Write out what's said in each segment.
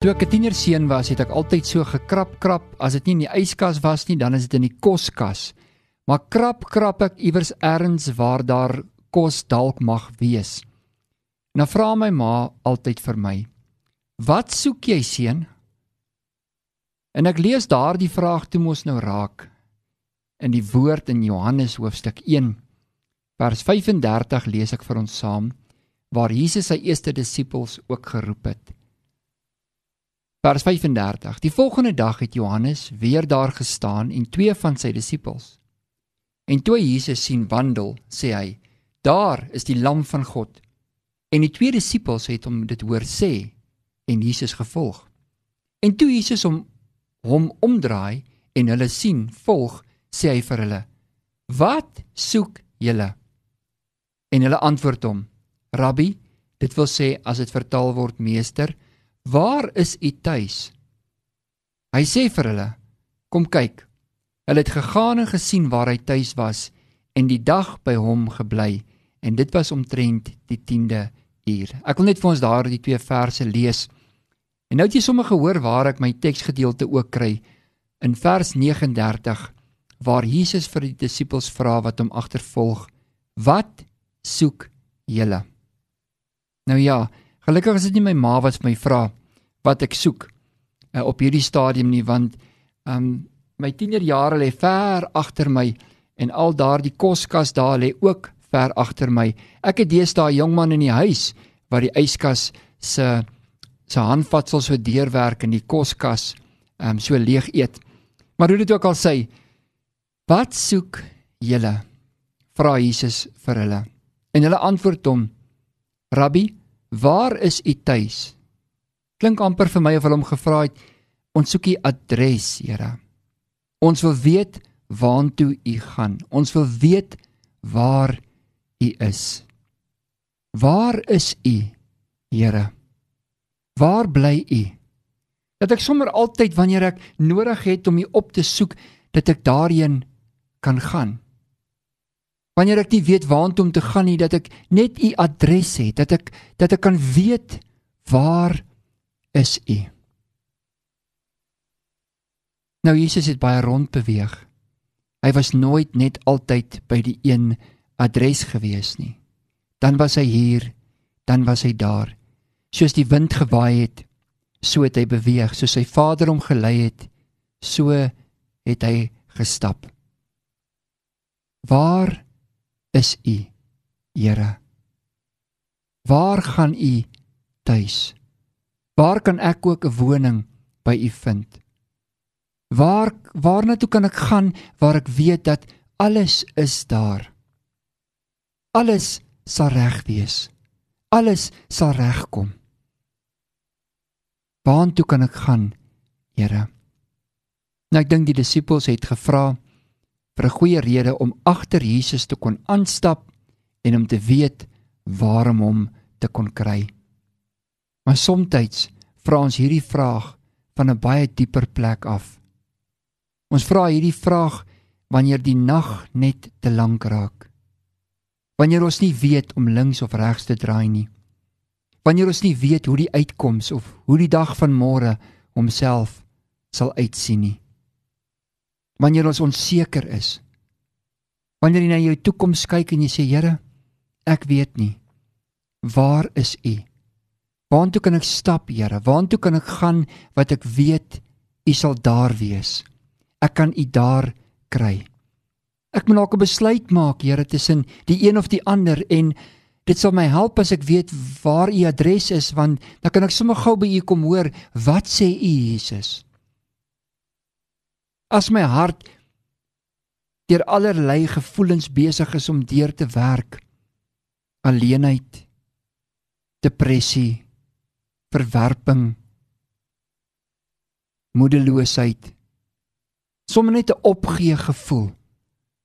Toe ek 'n tienerseun was, het ek altyd so gekrap krap, as dit nie in die yskas was nie, dan is dit in die koskas. Maar krap krap ek iewers ergens waar daar kos dalk mag wees. Nou vra my ma altyd vir my: "Wat soek jy, seun?" En ek lees daardie vraag toe mos nou raak in die woord in Johannes hoofstuk 1 vers 35 lees ek vir ons saam waar Jesus sy eerste disippels ook geroep het. Vers 35. Die volgende dag het Johannes weer daar gestaan en twee van sy disippels. En toe Jesus sien wandel, sê hy: "Daar is die lam van God." En die twee disippels het hom dit hoor sê en Jesus gevolg. En toe Jesus hom hom omdraai en hulle sien volg, sê hy vir hulle: "Wat soek julle?" En hulle antwoord hom: "Rabbi, dit wil sê as dit vertaal word meester, Waar is u tuis? Hy sê vir hulle: Kom kyk. Hulle het gegaan en gesien waar hy tuis was en die dag by hom gebly en dit was omtrent die 10de uur. Ek wil net vir ons daardie twee verse lees. En nou het jy sommer gehoor waar ek my teksgedeelte ook kry in vers 39 waar Jesus vir die disippels vra wat hom agtervolg: Wat soek julle? Nou ja, Gelukkig is dit nie my ma wat my vra wat ek soek uh, op hierdie stadium nie want um my tienerjare lê ver agter my en al daardie koskas daar lê ook ver agter my. Ek het deesdae 'n jong man in die huis wat die yskas se se handvatsel so deurwerk in die koskas um so leeg eet. Maar hoe dit ook al sê, wat soek julle? Vra Jesus vir hulle. En hulle antwoord hom: Rabbi, Waar is u tuis? Klink amper vir my of hulle hom gevra het, ons soek u adres, Here. Ons wil weet waartoe u gaan. Ons wil weet waar u is. Waar is u, Here? Waar bly u? Dat ek sommer altyd wanneer ek nodig het om u op te soek, dat ek daarheen kan gaan wanneer ek nie weet waartoe om te gaan nie dat ek net u adres het dat ek dat ek kan weet waar is u. Nou Jesus het baie rond beweeg. Hy was nooit net altyd by die een adres gewees nie. Dan was hy hier dan was hy daar. Soos die wind gewaai het so het hy beweeg. Soos sy vader hom gelei het so het hy gestap. Waar is U, Here? Waar gaan U tuis? Waar kan ek ook 'n woning by U vind? Waar waarna toe kan ek gaan waar ek weet dat alles is daar? Alles sal reg wees. Alles sal regkom. Waartoe kan ek gaan, Here? Nou ek dink die disippels het gevra vir 'n goeie rede om agter Jesus te kon aanstap en om te weet waarom hom te kon kry. Maar soms vra ons hierdie vraag van 'n baie dieper plek af. Ons vra hierdie vraag wanneer die nag net te lank raak. Wanneer ons nie weet om links of regs te draai nie. Wanneer ons nie weet hoe die uitkoms of hoe die dag van môre homself sal uitsien nie wanneer ons onseker is. Wanneer jy na jou toekoms kyk en jy sê Here, ek weet nie. Waar is U? Waartoe kan ek stap, Here? Waartoe kan ek gaan wat ek weet U sal daar wees? Ek kan U daar kry. Ek moet dalk 'n besluit maak, Here, tussen die een of die ander en dit sal my help as ek weet waar U adres is want dan kan ek sommer gou by U kom hoor wat sê U Jesus? As my hart deur allerlei gevoelens besig is om deur te werk, alleenheid, depressie, verwerping, moedeloosheid, sommer net 'n opgee gevoel,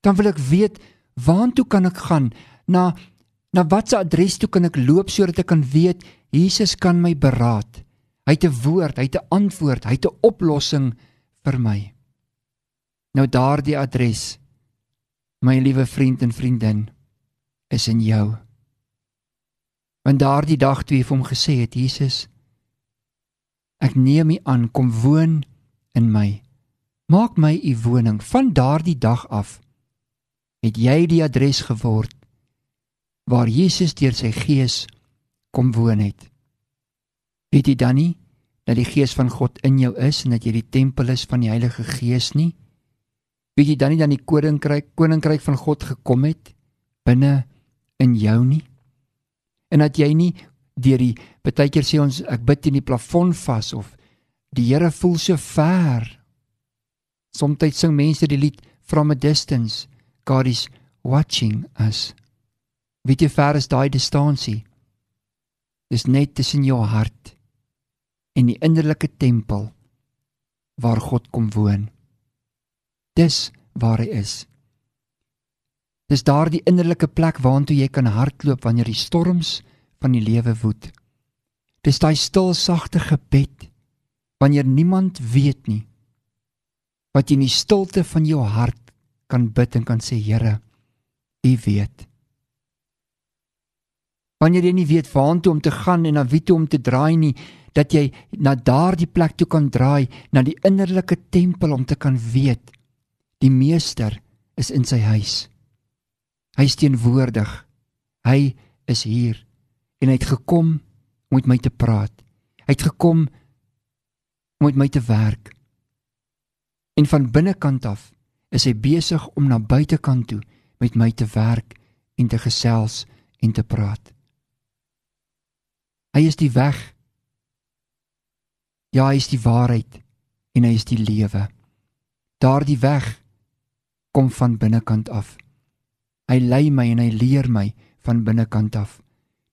dan wil ek weet waartoe kan ek gaan? Na na watter adres toe kan ek loop sodat ek kan weet Jesus kan my beraad. Hy het 'n woord, hy het 'n antwoord, hy het 'n oplossing vir my. Nou daardie adres, my liewe vriend en vriendin, is in jou. Want daardie dag toe hy vir hom gesê het, Jesus, Ek neem U aan, kom woon in my. Maak my U woning. Van daardie dag af het jy die adres geword waar Jesus deur sy Gees kom woon het. Weet jy dan nie dat die Gees van God in jou is en dat jy die tempel is van die Heilige Gees nie? Weet jy dan nie dat die koninkryk koninkryk van God gekom het binne in jou nie? En dat jy nie deur die baie keer sê ons ek bid in die plafon vas of die Here voel so ver. Somstyds sing mense die lied from a distance God is watching us. Weet jy ver is daai distansie? Dis net tussen jou hart en die innerlike tempel waar God kom woon. Dis waar hy is. Dis daardie innerlike plek waartoe jy kan hardloop wanneer die storms van die lewe woed. Dis daai stil sagte gebed wanneer niemand weet nie wat jy in die stilte van jou hart kan bid en kan sê Here, U weet wanneer jy nie weet waartoe om te gaan en na wie toe om te draai nie, dat jy na daardie plek toe kan draai, na die innerlike tempel om te kan weet die meester is in sy huis. Hy is teenwoordig. Hy is hier en hy het gekom om met my te praat. Hy het gekom om met my te werk. En van binnekant af is hy besig om na buitekant toe met my te werk en te gesels en te praat. Hy is die weg. Ja, hy is die waarheid en hy is die lewe. Daardie weg kom van binnekant af. Hy lei my en hy leer my van binnekant af.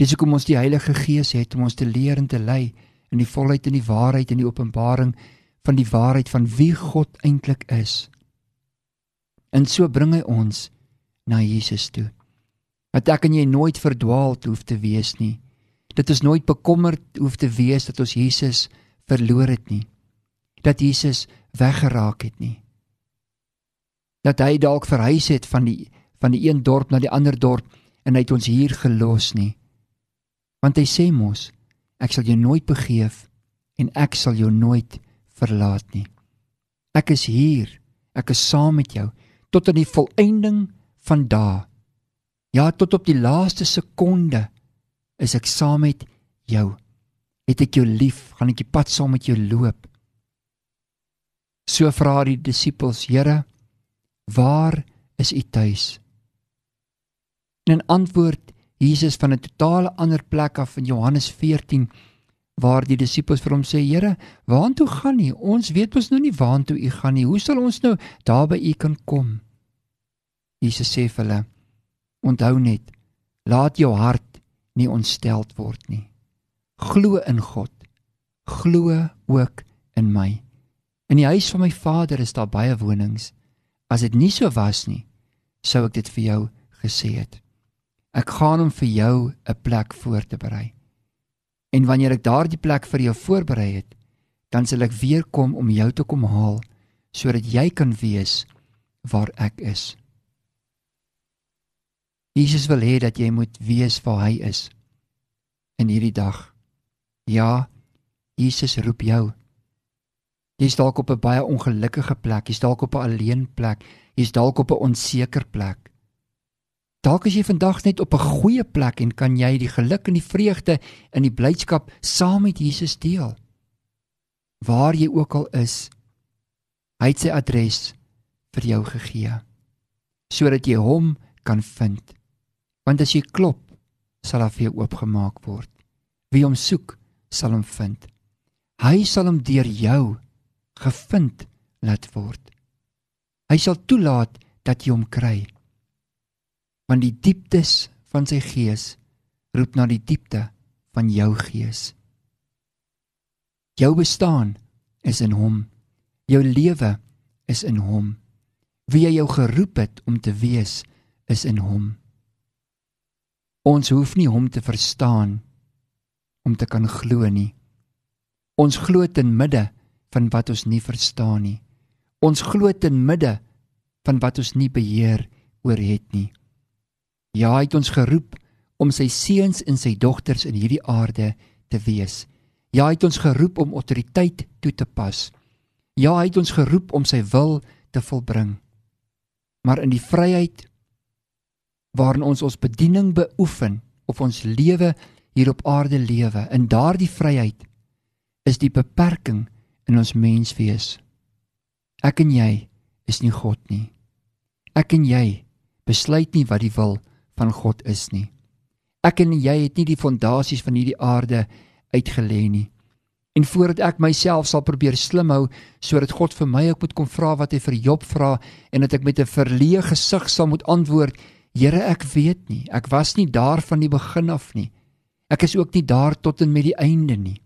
Dis hoekom ons die Heilige Gees het om ons te leer en te lei in die volheid en die waarheid en die openbaring van die waarheid van wie God eintlik is. En so bring hy ons na Jesus toe. Dat ek en jy nooit verdwaal hoef te wees nie dat ons nooit bekommerd hoef te wees dat ons Jesus verloor het nie. Dat Jesus weggeraak het nie. Dat hy dalk verhuis het van die van die een dorp na die ander dorp en hy het ons hier gelos nie. Want hy sê mos, ek sal jou nooit begeef en ek sal jou nooit verlaat nie. Ek is hier. Ek is saam met jou tot aan die volëinding van dae. Ja, tot op die laaste sekonde is ek saam met jou. Het ek jou lief, gaan ek die pad saam met jou loop. So vra die disippels, Here, waar is u tuis? En in antwoord Jesus van 'n totale ander plek af in Johannes 14 waar die disippels vir hom sê, Here, waartoe gaan u? Ons weet ons nou nie waartoe u gaan nie. Hoe sal ons nou daar by u kan kom? Jesus sê vir hulle, onthou net, laat jou hart nie ontsteld word nie. Glo in God. Glo ook in my. In die huis van my Vader is daar baie wonings. As dit nie so was nie, sou ek dit vir jou gesê het. Ek gaan om vir jou 'n plek voor te berei. En wanneer ek daardie plek vir jou voorberei het, dan sal ek weer kom om jou te kom haal sodat jy kan weet waar ek is. Jesus wil hê dat jy moet weet waar hy is in hierdie dag. Ja, Jesus roep jou. Jy's dalk op 'n baie ongelukkige plek, jy's dalk op 'n alleen plek, jy's dalk op 'n onseker plek. Dalk is jy vandag net op 'n goeie plek en kan jy die geluk en die vreugde en die blydskap saam met Jesus deel. Waar jy ook al is, hy het sy adres vir jou gegee sodat jy hom kan vind. Want as jy klop, sal daar vir jou oopgemaak word. Wie hom soek, sal hom vind. Hy sal hom deur jou gevind laat word. Hy sal toelaat dat jy hom kry. Want die dieptes van sy gees roep na die diepte van jou gees. Jou bestaan is in hom. Jou lewe is in hom. Wie hy jou geroep het om te wees, is in hom. Ons hoef nie hom te verstaan om te kan glo nie. Ons glo ten midde van wat ons nie verstaan nie. Ons glo ten midde van wat ons nie beheer oor het nie. Ja, hy het ons geroep om sy seuns en sy dogters in hierdie aarde te wees. Ja, hy het ons geroep om autoriteit toe te pas. Ja, hy het ons geroep om sy wil te volbring. Maar in die vryheid waarin ons ons bediening beoefen of ons lewe hier op aarde lewe, in daardie vryheid is die beperking in ons menswees. Ek en jy is nie God nie. Ek en jy besluit nie wat die wil van God is nie. Ek en jy het nie die fondasies van hierdie aarde uitgelê nie. En voordat ek myself sal probeer slim hou sodat God vir my ook moet kom vra wat hy vir Job vra en dat ek met 'n verleë gesig sal moet antwoord, Here, ek weet nie. Ek was nie daar van die begin af nie. Ek is ook nie daar tot en met die einde nie.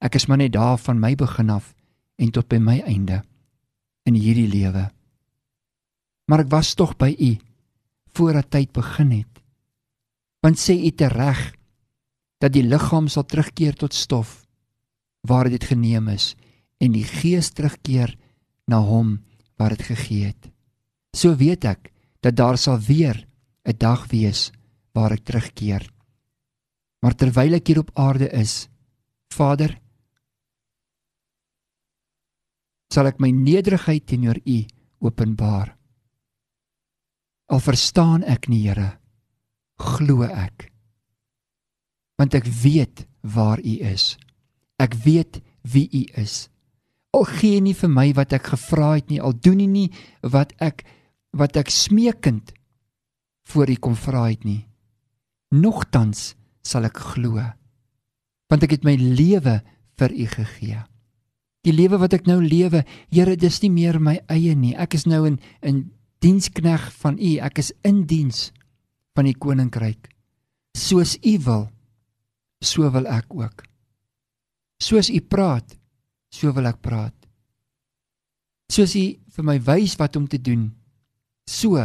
Ek is maar net daar van my begin af en tot by my einde in hierdie lewe. Maar ek was tog by U voordat tyd begin het. Want sê U te reg dat die liggaam sal terugkeer tot stof waar dit geneem is en die gees terugkeer na hom wat dit gegee het. So weet ek dat daar sal weer 'n dag wees waar ek terugkeer. Maar terwyl ek hier op aarde is, Vader, sal ek my nederigheid teenoor U openbaar. Al verstaan ek nie, Here, glo ek. Want ek weet waar U is. Ek weet wie U is. Al gee nie vir my wat ek gevra het nie, al doen U nie wat ek wat ek smeekend voor U kom vra het nie. Nogtans sal ek glo. Want ek het my lewe vir U gegee. Die lewe wat ek nou lewe, Here, dis nie meer my eie nie. Ek is nou in in dienskneg van U. Ek is in diens van die koninkryk. Soos U wil, so wil ek ook. Soos U praat, so wil ek praat. Soos U vir my wys wat om te doen, so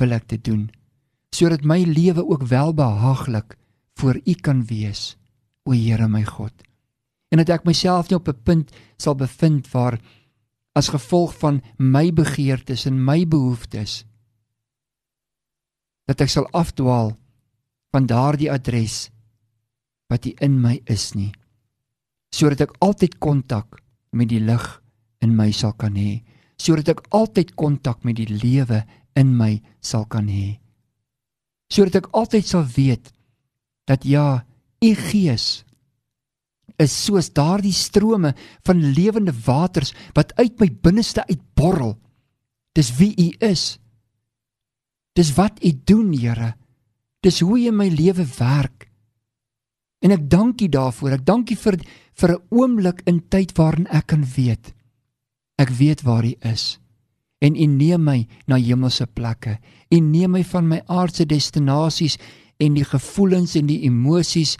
wil ek dit doen sodat my lewe ook welbehaaglik voor U kan wees o Here my God en dat ek myself nie op 'n punt sal bevind waar as gevolg van my begeertes en my behoeftes dat ek sal afdwaal van daardie adres wat U in my is nie sodat ek altyd kontak met die lig in my sal kan hê sodat ek altyd kontak met die lewe in my sal kan hê sodat ek altyd sal weet dat ja u gees is soos daardie strome van lewende waters wat uit my binneste uitborrel dis wie u is. Dis wat u doen Here. Dis hoe u in my lewe werk. En ek dank u daarvoor. Ek dank u vir vir 'n oomblik in tyd waarin ek kan weet. Ek weet waar u is. En U neem my na hemelse plekke. U neem my van my aardse destinasies en die gevoelens en die emosies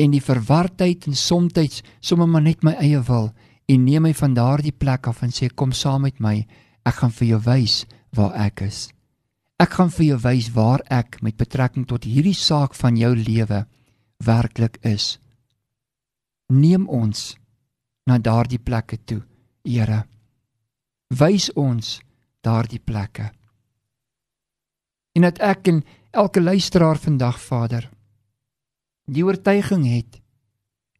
en die verwardheid en soms sommer maar net my eie wil. U neem my van daardie plek af en sê kom saam met my. Ek gaan vir jou wys waar ek is. Ek gaan vir jou wys waar ek met betrekking tot hierdie saak van jou lewe werklik is. Neem ons na daardie plekke toe, Here. Wys ons daardie plekke. En dat ek en elke luisteraar vandag Vader die oortuiging het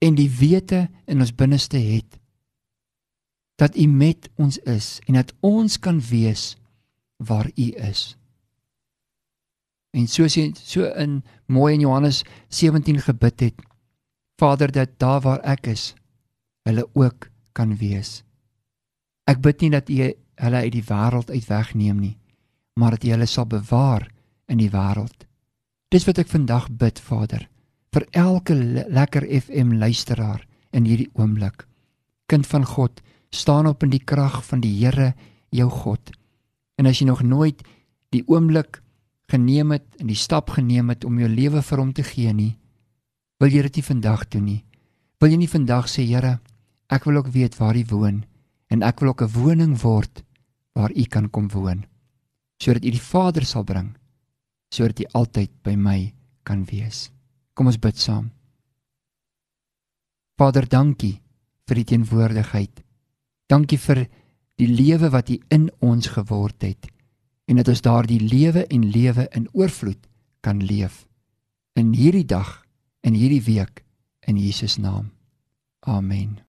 en die wete in ons binneste het dat U met ons is en dat ons kan wees waar U is. En soos jy so in mooi in Johannes 17 gebid het, Vader dat daar waar ek is, hulle ook kan wees. Ek bid nie dat U hulle uit die wêreld uit wegneem nie, maar dat U hulle sal bewaar in die wêreld. Dis wat ek vandag bid, Vader, vir elke lekker FM luisteraar in hierdie oomblik. Kind van God, staan op in die krag van die Here, jou God. En as jy nog nooit die oomblik geneem het en die stap geneem het om jou lewe vir hom te gee nie, wil jy dit nie vandag doen nie. Wil jy nie vandag sê, Here, ek wil ook weet waar U woon en ek wil ook 'n woning word waar u kan kom woon sodat u die Vader sal bring sodat u altyd by my kan wees kom ons bid saam. Vader dankie vir die teenwoordigheid. Dankie vir die lewe wat u in ons geword het en dat ons daardie lewe en lewe in oorvloed kan leef in hierdie dag en hierdie week in Jesus naam. Amen.